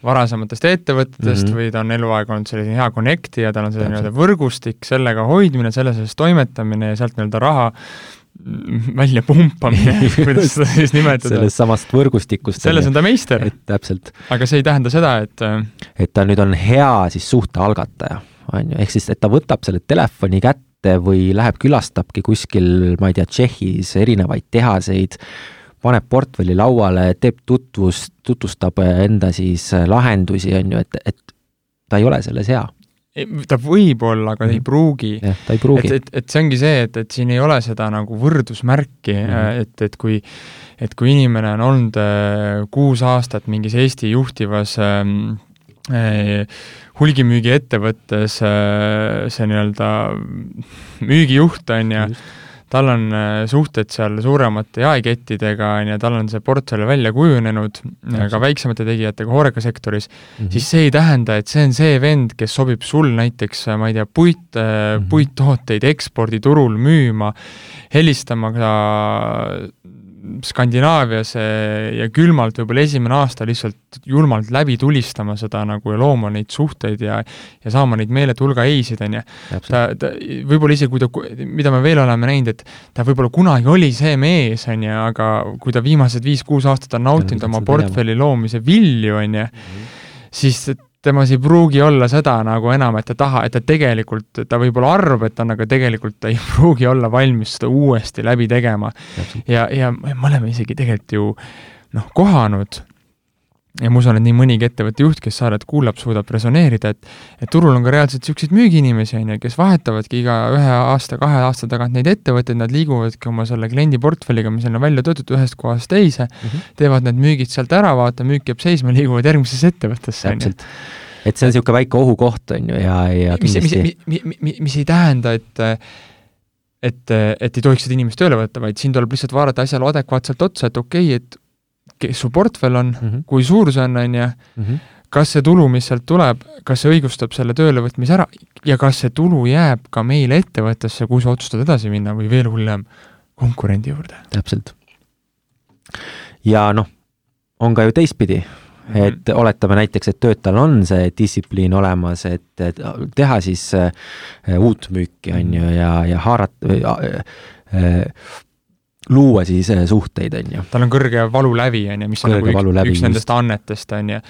varasematest ettevõtetest mm -hmm. või ta on eluaeg olnud selline hea connect'i ja tal on see nii-öelda võrgustik, sellega hoidmine, selle sees toimetamine ja sealt nii-öelda raha välja pumpamine kuidas seda siis nimetada. sellest samast võrgustikust. selles on ta meister. täpselt. aga see ei tähenda seda, et äh, et ta nüüd on hea siis suhte algataja, on ju, ehk siis, et ta võtab selle telefoni kätte või läheb, külastabki kuskil, ma ei tea, Tšehhis erinevaid tehaseid, paneb portfelli lauale, teeb tutvust, tutvustab enda siis lahendusi, on ju, et, et ta ei ole selles hea ta võib olla, aga mm. ei mhm. pruugi. jah, ta ei pruugi. et, et, et see ongi see, et, et siin ei ole seda nagu võrdusmärki mm., et, et kui et kui inimene on olnud äh, kuus aastat mingis Eesti juhtivas ähm, äh, hulgimüügiettevõttes äh, see nii-öelda müügijuht, on ju, tal on äh, suhted seal suuremate jaekettidega, on ju, tal on see portfell välja kujunenud, ka väiksemate tegijatega hoorekasektoris mm, -hmm. siis see ei tähenda, et see on see vend, kes sobib sul näiteks, ma ei tea, puit mm, -hmm. puittooteid eksporditurul müüma, helistama ka Skandinaavias ja külmalt võib-olla esimene aasta lihtsalt julmalt läbi tulistama seda nagu ja looma neid suhteid ja ja saama neid meeletu hulga ei-sid, on ju. ta, ta võib-olla isegi, kui ta, mida me veel oleme näinud, et ta võib-olla kunagi oli see mees, on ju, aga kui ta viimased viis-kuus aastat on nautinud oma portfelli loomise vilju, on ju, mhm. siis temas ei pruugi olla seda nagu enam, et ta taha, et ta tegelikult, ta võib-olla arvab, et on, aga tegelikult ta ei pruugi olla valmis seda uuesti läbi tegema. ja, ja me oleme isegi tegelikult ju noh, kohanud ja ma usun, et nii mõnigi ettevõtte juht, kes saadet kuulab, suudab resoneerida, et et turul on ka reaalselt niisuguseid müügiinimesi, on ju, kes vahetavadki iga ühe aasta, kahe aasta tagant neid ettevõtteid, nad liiguvadki oma selle kliendi portfelliga, mis on välja töötatud ühest kohast teise mm, -hmm. teevad need müügid sealt ära, vaata, müük jääb seisma, liiguvad järgmisesse ettevõttesse, on ju et see on niisugune väike ohukoht, on ju, ja, ja mis, mis, mis, mis, mis ei tähenda, et et, et ei tohiks seda inimest tööle võtta, vaid siin tuleb lihtsalt vaadata asjale adekvaatselt otsa, et okei okay,, et kes su portfell on mm, -hmm. kui suur see on, on ju, mhm. kas see tulu, mis sealt tuleb, kas see õigustab selle töölevõtmise ära ja kas see tulu jääb ka meile ettevõttesse, kui sa otsustad edasi minna või veel hullem, konkurendi juurde. täpselt. ja noh, on ka ju teistpidi, mhm. et mm -hmm. oletame näiteks, et töötajal on see distsipliin olemas, et, et teha siis äh, uut müüki, on ju, ja, ja haarata äh, äh, luua siis äh, suhteid, on ju. tal on kõrge valulävi, on ju, mis kõrge on nagu üks, üks nendest annetest, on ju.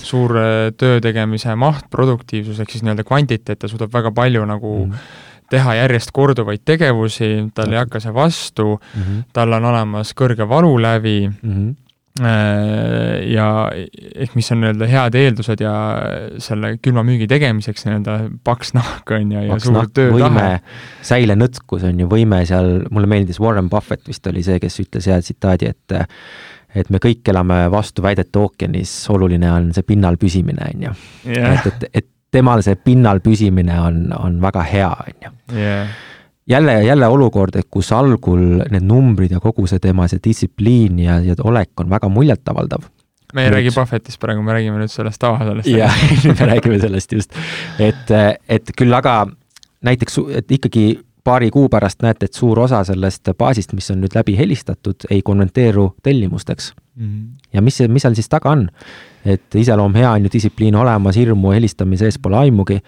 suur äh, töö tegemise maht, produktiivsus ehk siis nii-öelda kvantiteet, ta suudab väga palju nagu mm teha järjest korduvaid tegevusi, tal ei hakka see vastu mm, -hmm. tal on olemas kõrge valulävi mm, -hmm. Äh, ja ehk mis on nii-öelda head eeldused ja selle külma müügi tegemiseks nii-öelda paks nahk on ju, ja suur töötahe. säilenõtkus on ju, võime seal, mulle meeldis Warren Buffett vist oli see, kes ütles hea tsitaadi, et et me kõik elame vastuväidete ookeanis, oluline on see pinnal püsimine, on ju. et, et, et temal see pinnal püsimine on, on väga hea, on ju jälle, jälle olukord, et kus algul need numbrid ja kogu see tema see distsipliin ja, ja olek on väga muljetavaldav. me ei nüüd... räägi Buffettist praegu, me räägime nüüd sellest tavasõnast. jah, me räägime sellest just. et, et küll aga näiteks, et ikkagi paari kuu pärast näete, et suur osa sellest baasist, mis on nüüd läbi helistatud, ei konverteeru tellimusteks mm. -hmm. ja mis, mis seal siis taga on? et iseloom hea on ju, distsipliin olemas, hirmu helistamise ees pole aimugi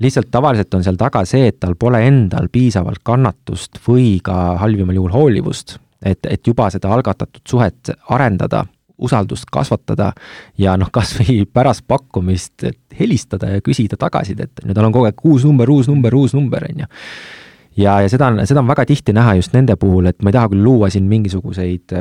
lihtsalt tavaliselt on seal taga see, et tal pole endal piisavalt kannatust või ka halvimal juhul hoolivust, et, et juba seda algatatud suhet arendada, usaldust kasvatada ja noh, kas või pärast pakkumist helistada ja küsida tagasisidet, on ju, tal on kogu aeg uus number, uus number, uus number, on ju. ja, ja seda on, seda on väga tihti näha just nende puhul, et ma ei taha küll luua siin mingisuguseid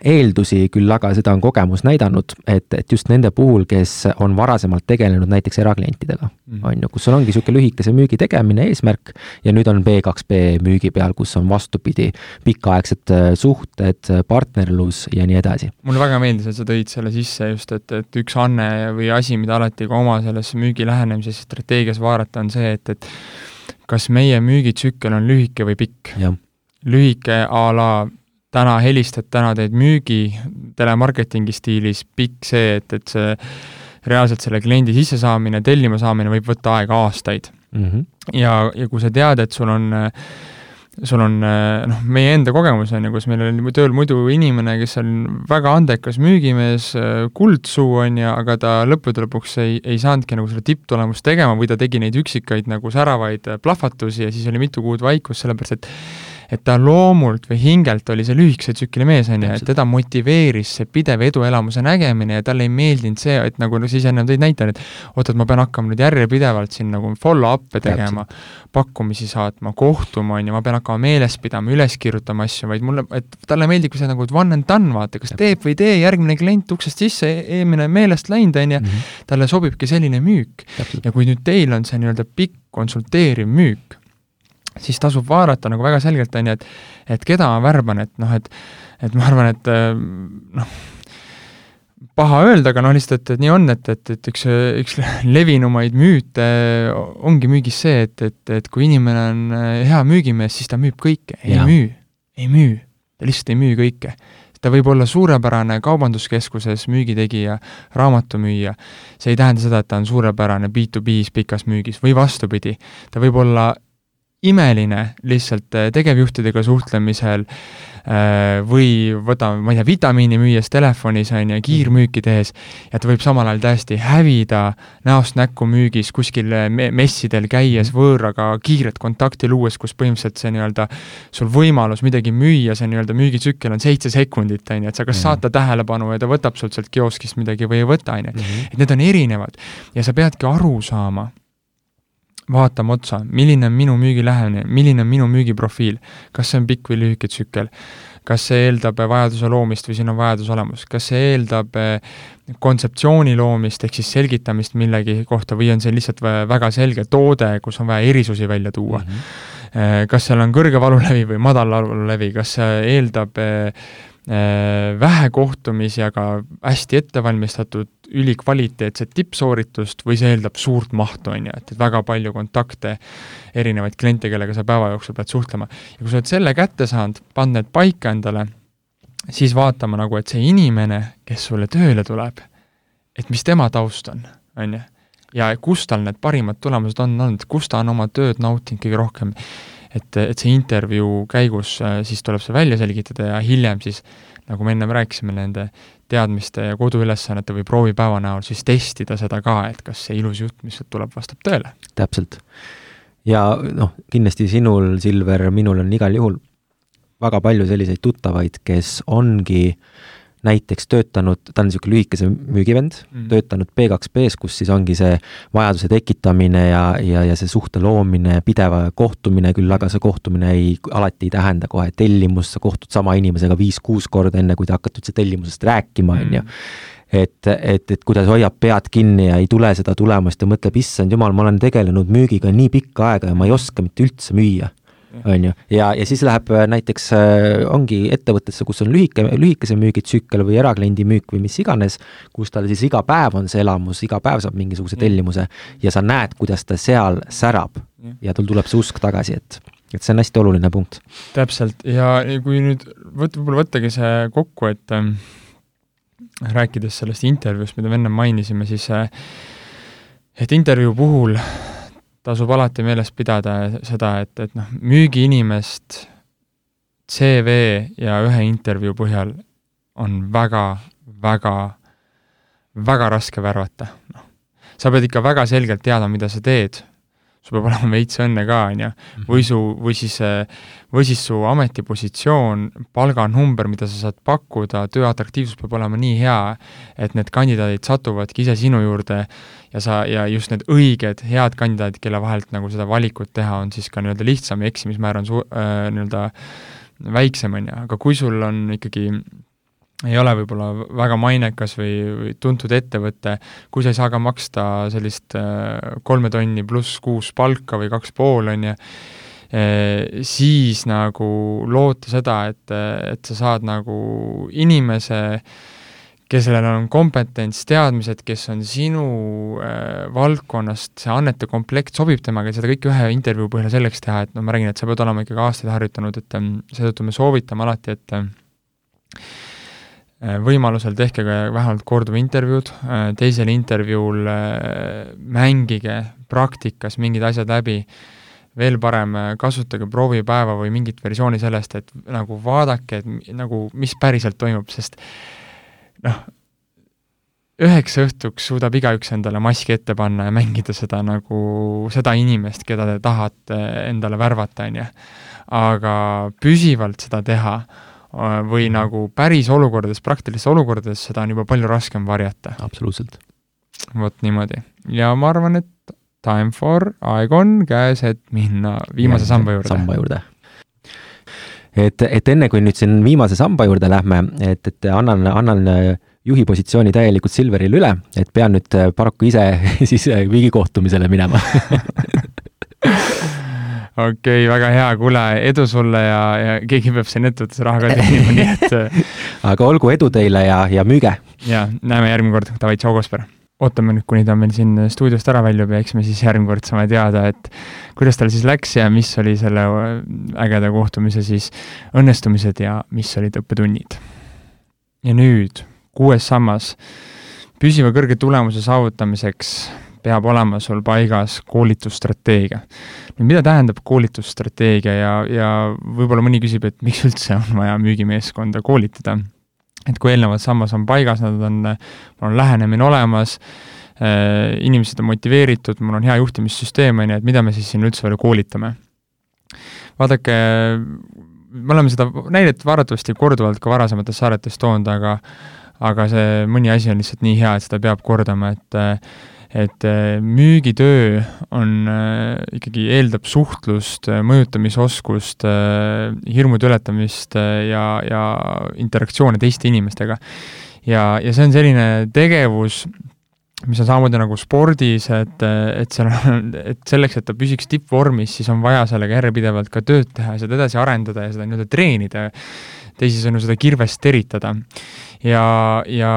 eeldusi, küll aga seda on kogemus näidanud, et, et just nende puhul, kes on varasemalt tegelenud näiteks eraklientidega mm, -hmm. on ju, kus sul ongi niisugune lühikese müügi tegemine eesmärk ja nüüd on B2B müügi peal, kus on vastupidi, pikaaegsed äh, suhted, partnerlus ja nii edasi. mulle väga meeldis, et sa tõid selle sisse just, et, et üks anne või asi, mida alati ka oma selles müügi lähenemises strateegias vaadata, on see, et, et kas meie müügitsükkel on lühike või pikk. lühike a la täna helistad, täna teed müügi telemarketingi stiilis, pikk see, et, et see reaalselt selle kliendi sissesaamine, tellima saamine võib võtta aega aastaid mm. -hmm. ja, ja kui sa tead, et sul on sul on noh, meie enda kogemus on ju, kus meil oli tööl muidu inimene, kes on väga andekas müügimees, kuldsuu on ju, aga ta lõppude lõpuks ei, ei saanudki nagu seda tipptulemust tegema või ta tegi neid üksikaid nagu säravaid plahvatusi ja siis oli mitu kuud vaikus, sellepärast et et ta loomult või hingelt oli see lühikese tsükli mees, on ju, et teda motiveeris see pidev eduelamuse nägemine ja talle ei meeldinud see, et nagu sa ise ennem tõid näite, et oot, et ma pean hakkama nüüd järjepidevalt siin nagu follow-up'e tegema, pakkumisi saatma, kohtuma, on ju, ma pean hakkama meeles pidama, üles kirjutama asju, vaid mulle, et talle meeldib see nagu one and done, vaata, kas teeb või ei tee, järgmine klient uksest sisse, eelmine meelest läinud, on ju, mhm. talle sobibki selline müük. ja kui nüüd teil on see nii-öelda pikk konsulteeriv müük, siis tasub vaadata nagu väga selgelt, on ju, et et keda ma värban, et noh, et et ma arvan, et äh, noh, paha öelda, aga noh, lihtsalt, et, et nii on, et, et, et üks, üks levinumaid müüte ongi müügis see, et, et, et kui inimene on äh, hea müügimees, siis ta müüb kõike, ei ja. müü, ei müü, ta lihtsalt ei müü kõike. Ta võib olla suurepärane kaubanduskeskuses müügitegija, raamatumüüja, see ei tähenda seda, et ta on suurepärane B2B-s pikas müügis. Või vastupidi, ta võib olla imeline lihtsalt äh, tegevjuhtidega suhtlemisel äh, või võtame, ma ei tea, vitamiini müües telefonis, on ju, kiirmüüki tehes, ja ta võib samal ajal täiesti hävida näost näkku müügis, kuskil äh, messidel käies, võõraga kiiret kontakti luues, kus põhimõtteliselt see nii-öelda sul võimalus midagi müüa, see nii-öelda müügitsükkel on seitse sekundit, on ju, et sa kas saad ta tähelepanu ja ta võtab sult sealt kioskist midagi või ei võta, on ju. Mhm. et need on erinevad ja sa peadki aru saama vaatama otsa, milline on minu müügilähenemine, milline on minu müügiprofiil, kas see on pikk või lühike tsükkel, kas see eeldab vajaduse loomist või siin on vajadus olemas, kas see eeldab eh, kontseptsiooni loomist ehk siis selgitamist millegi kohta või on see lihtsalt väga selge toode, kus on vaja erisusi välja tuua mm. -hmm. kas seal on kõrge valulevi või madal valulevi, kas see eeldab eh, vähe kohtumisi, aga hästi ettevalmistatud, ülikvaliteetset tippsooritust või see eeldab suurt mahtu, on ju, et väga palju kontakte, erinevaid kliente, kellega sa päeva jooksul pead suhtlema. ja kui sa oled selle kätte saanud, pannud need paika endale, siis vaatama nagu, et see inimene, kes sulle tööle tuleb, et mis tema taust on, on ju. ja kus tal need parimad tulemused on olnud, kus ta on oma tööd nautinud kõige rohkem et, et see intervjuu käigus äh, siis tuleb see välja selgitada ja hiljem siis, nagu me ennem rääkisime, nende teadmiste ja koduülesannete või proovipäeva näol siis testida seda ka, et kas see ilus jutt, mis sealt tuleb, vastab tõele. täpselt. ja noh, kindlasti sinul, Silver, minul on igal juhul väga palju selliseid tuttavaid, kes ongi äh, näiteks töötanud, ta on niisugune lühikese müügivend mm., töötanud B2B-s, kus siis ongi see vajaduse tekitamine ja, ja, ja see suhte loomine, pidev kohtumine küll, aga see kohtumine ei, alati ei tähenda kohe tellimust, sa kohtud sama inimesega viis-kuus korda, enne kui te hakkate üldse tellimusest rääkima, on ju mm. et, et, et kuidas hoiab pead kinni ja ei tule seda tulemust ja mõtleb, issand jumal, ma olen tegelenud müügiga nii pikka aega ja ma ei oska mitte üldse müüa on ju, ja, ja siis läheb äh, näiteks, äh, ongi ettevõttesse, kus on lühike, lühikese müügitsükkel või erakliendi müük või mis iganes, kus tal siis iga päev on see elamus, iga päev saab mingisuguse tellimuse ja sa näed, kuidas ta seal särab. Ja tal tuleb see usk tagasi, et et see on hästi oluline punkt. täpselt, ja kui nüüd võt-, võib-olla võttagi see kokku, et äh, rääkides sellest intervjuust, mida me enne mainisime, siis äh, et intervjuu puhul tasub alati meeles pidada seda, et, et noh, müügiinimest CV ja ühe intervjuu põhjal on väga, väga, väga raske värvata, noh. sa pead ikka väga selgelt teadma, mida sa teed sul peab olema veits õnne ka, on ju, mhm. või su, või siis, või siis su ametipositsioon, palganumber, mida sa saad pakkuda, töö atraktiivsus peab olema nii hea, et need kandidaadid satuvadki ise sinu juurde ja sa, ja just need õiged, head kandidaadid, kelle vahelt nagu seda valikut teha, on siis ka nii-öelda lihtsam ja eksimismäär on su- äh,, nii-öelda väiksem, on ju, aga kui sul on ikkagi ei ole võib-olla väga mainekas või, või tuntud ettevõte, kui sa ei saa ka maksta sellist äh, kolme tonni pluss kuus palka või kaks pool, on ju, äh, siis nagu loota seda, et, et sa saad nagu inimese, kellel on kompetents, teadmised, kes on sinu äh, valdkonnast, see annete komplekt sobib temaga ja seda kõike ühe intervjuu põhjal selleks teha, et no ma räägin, et sa pead olema ikkagi aastaid harjutanud, et ähm, seetõttu me soovitame alati, et Äh, võimalusel tehke ka vähemalt korduvintervjuud, äh, teisel intervjuul äh, mängige praktikas mingid asjad läbi, veel parem, kasutage proovipäeva või mingit versiooni sellest, et nagu vaadake, et nagu mis päriselt toimub, sest noh, üheks õhtuks suudab igaüks endale maski ette panna ja mängida seda nagu, seda inimest, keda te tahate endale värvata, on ju. aga püsivalt seda teha Äh, või mhm. nagu päris olukordades, praktilistes olukordades, seda on juba palju raskem varjata. absoluutselt. vot niimoodi. ja ma arvan, et time for, aeg on käes, et minna viimase samba juurde. samba juurde. et, et enne, kui nüüd siin viimase samba juurde lähme, et, et annan, annan juhi positsiooni täielikult Silverile üle, et pean nüüd paraku ise siis viigikohtumisele minema okei okay,, väga hea, kuule, edu sulle ja, ja keegi peab siin ettevõttes raha ka teenima, nii et äh, aga olgu edu teile ja, ja müüge! ja näeme järgmine kord, davai, tšau, Kosper! ootame nüüd, kuni ta meil siin stuudiost ära väljub ja eks me siis järgmine kord saame teada, et kuidas tal siis läks ja mis oli selle äh, ägeda kohtumise siis õnnestumised ja mis olid õppetunnid. ja nüüd kuues sammas. püsiva kõrge tulemuse saavutamiseks peab olema sul paigas koolitusstrateegia. nüüd mida tähendab koolitusstrateegia ja, ja võib-olla mõni küsib, et miks üldse on vaja müügimeeskonda koolitada. et kui eelnevad sammas on paigas, nad on, on lähenemine olemas, äh, inimesed on motiveeritud, mul on hea juhtimissüsteem, on ju, et mida me siis siin üldse veel koolitame. vaadake, me oleme seda näidet varatavasti korduvalt ka varasemates saadetes toonud, aga aga see mõni asi on lihtsalt nii hea, et seda peab kordama, et et äh, müügitöö on äh, ikkagi, eeldab suhtlust, äh, mõjutamisoskust, hirmude ületamist ja, ja interaktsioone teiste inimestega. ja, ja see on selline tegevus, mis on samamoodi nagu spordis, et, et seal on, et selleks, et ta püsiks tippvormis, siis on vaja sellega järjepidevalt ka tööd teha ja seda edasi arendada ja seda nii-öelda treenida, teisisõnu seda kirvest teritada. ja, ja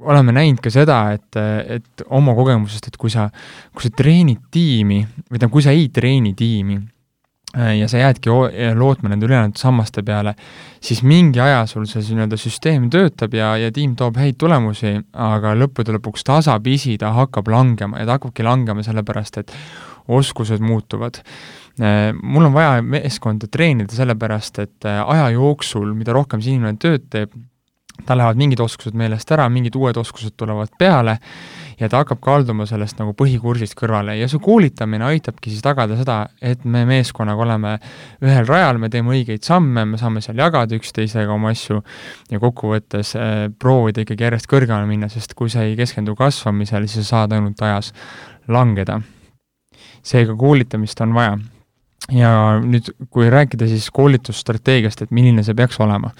oleme näinud ka seda, et, et oma kogemusest, et kui sa, kui sa treenid tiimi või tähendab, kui sa ei treeni tiimi äh, ja sa jäädki lootma nende ülejäänud sammaste peale, siis mingi aja sul see nii-öelda süsteem töötab ja, ja tiim toob häid tulemusi, aga lõppude lõpuks tasapisi ta hakkab langema ja ta hakkabki langema sellepärast, et oskused muutuvad. Äh, mul on vaja meeskonda treenida sellepärast, et äh, aja jooksul, mida rohkem see inimene tööd teeb, tal lähevad mingid oskused meelest ära, mingid uued oskused tulevad peale ja ta hakkab kalduma sellest nagu põhikursist kõrvale ja see koolitamine aitabki siis tagada seda, et me meeskonnaga oleme ühel rajal, me teeme õigeid samme, me saame seal jagada üksteisega oma asju ja kokkuvõttes äh, proovida ikkagi järjest kõrgemale minna, sest kui sa ei keskendu kasvamisele, siis sa saad ainult ajas langeda. seega koolitamist on vaja ja nüüd, kui rääkida siis koolitusstrateegiast, et milline see peaks olema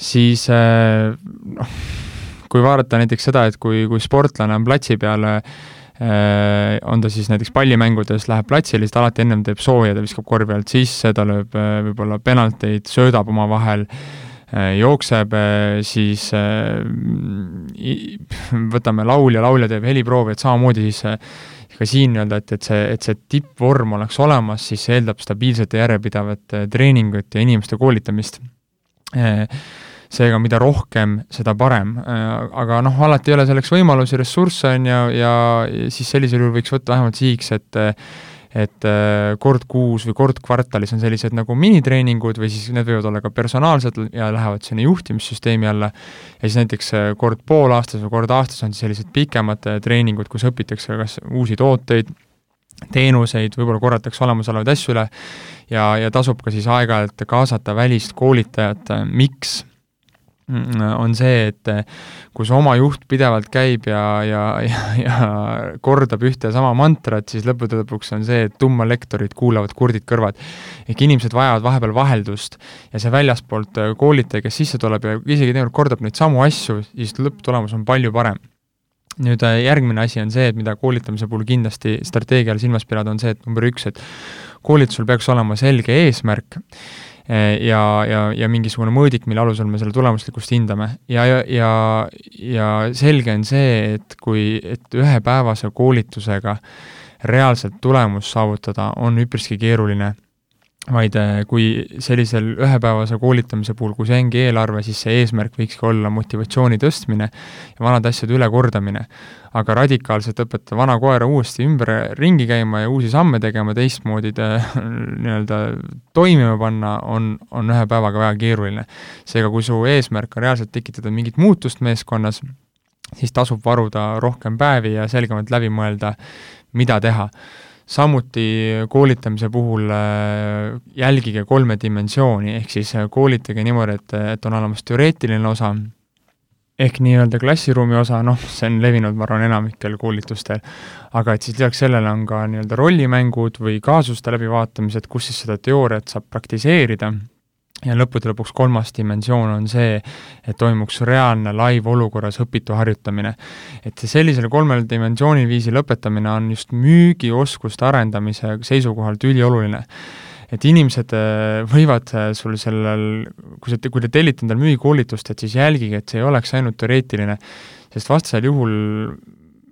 siis äh, noh, kui vaadata näiteks seda, et kui, kui sportlane on platsi peal, äh, on ta siis näiteks pallimängudes, läheb platsile, siis ta alati ennem teeb sooja, ta viskab korvi alt sisse, ta lööb äh, võib-olla penalteid, söödab omavahel, jookseb, siis võtame laulja, laulja teeb heliproovi, et samamoodi siis ka siin nii-öelda, et, et see, et see tippvorm oleks olemas, siis see eeldab stabiilset ja järjepidevat treeningut ja inimeste koolitamist seega mida rohkem, seda parem. aga noh, alati ei ole selleks võimalusi, ressursse on ju, ja, siis sellisel juhul võiks võtta vähemalt sihiks, et et kord kuus või kord kvartalis on sellised nagu minitreeningud või siis need võivad olla ka personaalsed ja lähevad sinna juhtimissüsteemi alla, ja siis näiteks kord poolaastas või kord aastas on siis sellised pikemad treeningud, kus õpitakse kas uusi tooteid, teenuseid, võib-olla korratakse olemasolevaid asju üle ja, ja tasub ka siis aeg-ajalt kaasata välist koolitajat, miks on see, et eh, kui su oma juht pidevalt käib ja, ja, ja, ja kordab ühte ja sama mantrat, siis lõppude lõpuks on see, et tummalektorid kuulavad kurdid kõrvad. ehk inimesed vajavad vahepeal vaheldust ja see väljaspoolt eh, koolitaja, kes sisse tuleb ja isegi teinekord kordab neid samu asju, siis lõpptulemus on palju parem nüüd järgmine asi on see, et mida koolitamise puhul kindlasti strateegial silmas pidada, on see, et number üks, et koolitusel peaks olema selge eesmärk ja, ja, ja mingisugune mõõdik, mille alusel me selle tulemuslikkust hindame. ja, ja, ja, ja selge on see, et kui, et ühepäevase koolitusega reaalselt tulemust saavutada on üpriski keeruline vaid äh, kui sellisel ühepäevase koolitamise puhul, kui see ongi eelarve, siis see eesmärk võikski olla motivatsiooni tõstmine ja vanade asjade ülekordamine. aga radikaalselt õpetada vana koera uuesti ümber ringi käima ja uusi samme tegema, teistmoodi nii-öelda toimima panna, on, on ühe päevaga väga keeruline. seega, kui su eesmärk on reaalselt tekitada mingit muutust meeskonnas, siis tasub varuda rohkem päevi ja selgemalt läbi mõelda, mida teha samuti koolitamise puhul äh, jälgige kolme dimensiooni, ehk siis äh, koolitage niimoodi, et, et on olemas teoreetiline osa, ehk nii-öelda klassiruumi osa, noh, see on levinud, ma arvan, enamikel koolitustel, aga et siis lisaks sellele on ka nii-öelda rollimängud või kaasuste läbivaatamised, kus siis seda teooriat saab praktiseerida ja lõppude lõpuks kolmas dimensioon on see, et toimuks reaalne live-olukorras õpitu harjutamine. et sellisel kolmel dimensioonil viisil õpetamine on just müügioskuste arendamise seisukohalt ülioluline. et inimesed äh, võivad äh, sul sellel, kui sa, kui te tellite endale müügikoolitust, et siis jälgige, et see ei oleks ainult teoreetiline, sest vastasel juhul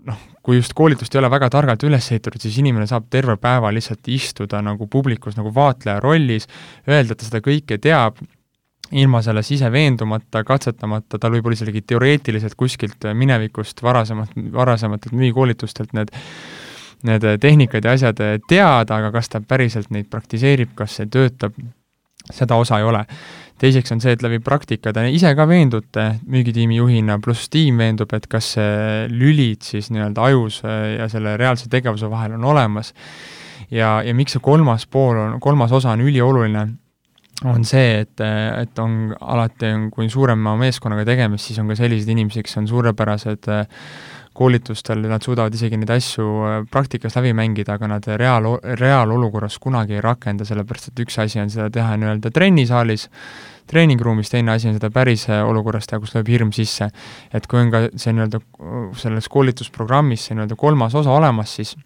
noh, kui just koolitust ei ole väga targalt üles ehitatud, siis inimene saab terve päeva lihtsalt istuda nagu publikus nagu vaatleja rollis, öelda, et ta seda kõike teab, ilma selle sise veendumata, katsetamata, tal võib-olla isegi teoreetiliselt kuskilt minevikust varasemalt, varasematelt müügikoolitustelt need need tehnikad ja asjad teada, aga kas ta päriselt neid praktiseerib, kas see töötab, seda osa ei ole. Teiseks on see, et läbi praktika te ise ka veendute müügitiimi juhina, pluss tiim veendub, et kas see lülid siis nii-öelda ajus ja selle reaalse tegevuse vahel on olemas. ja, ja miks see kolmas pool on, kolmas osa on ülioluline on see, et, et on alati, kui suurema meeskonnaga tegemist, siis on ka selliseid inimesi, kes on suurepärased koolitustel, nad suudavad isegi neid asju praktikas läbi mängida, aga nad reaal, reaalolukorras kunagi ei rakenda, sellepärast et üks asi on seda teha nii-öelda trennisaalis, treeningruumis, teine asi on seda päris olukorras teha, kus lööb hirm sisse. et kui on ka see nii-öelda selles koolitusprogrammis see nii-öelda kolmas osa olemas, siis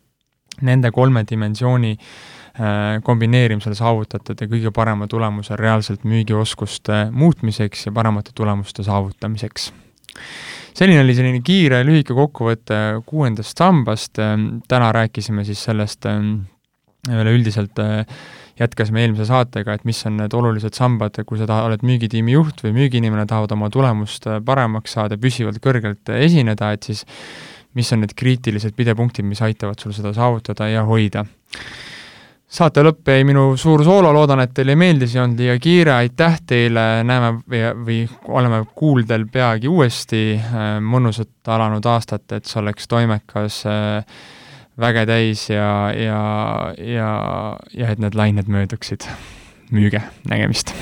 nende kolme dimensiooni äh, Äh, kombineerimisel saavutatud ja kõige parema tulemuse reaalselt müügioskuste muutmiseks ja paremate tulemuste saavutamiseks. Selline oli selline kiire lühike kokkuvõte kuuendast sambast, täna rääkisime siis sellest üleüldiselt jätkasime eelmise saatega, et mis on need olulised sambad, kui sa taha, oled müügitiimi juht või müügiinimene, tahavad oma tulemust paremaks saada, püsivalt kõrgelt esineda, et siis mis on need kriitilised pidepunktid, mis aitavad sul seda saavutada ja hoida saate lõpp jäi minu suur soolo, loodan, et teile meeldis, ei olnud liiga kiire, aitäh teile, näeme või, või oleme kuuldel peagi uuesti, äh, mõnusat alanud aastat, et see oleks toimekas, äh, väge täis ja, ja, ja, ja et need lained mööduksid. müüge, nägemist!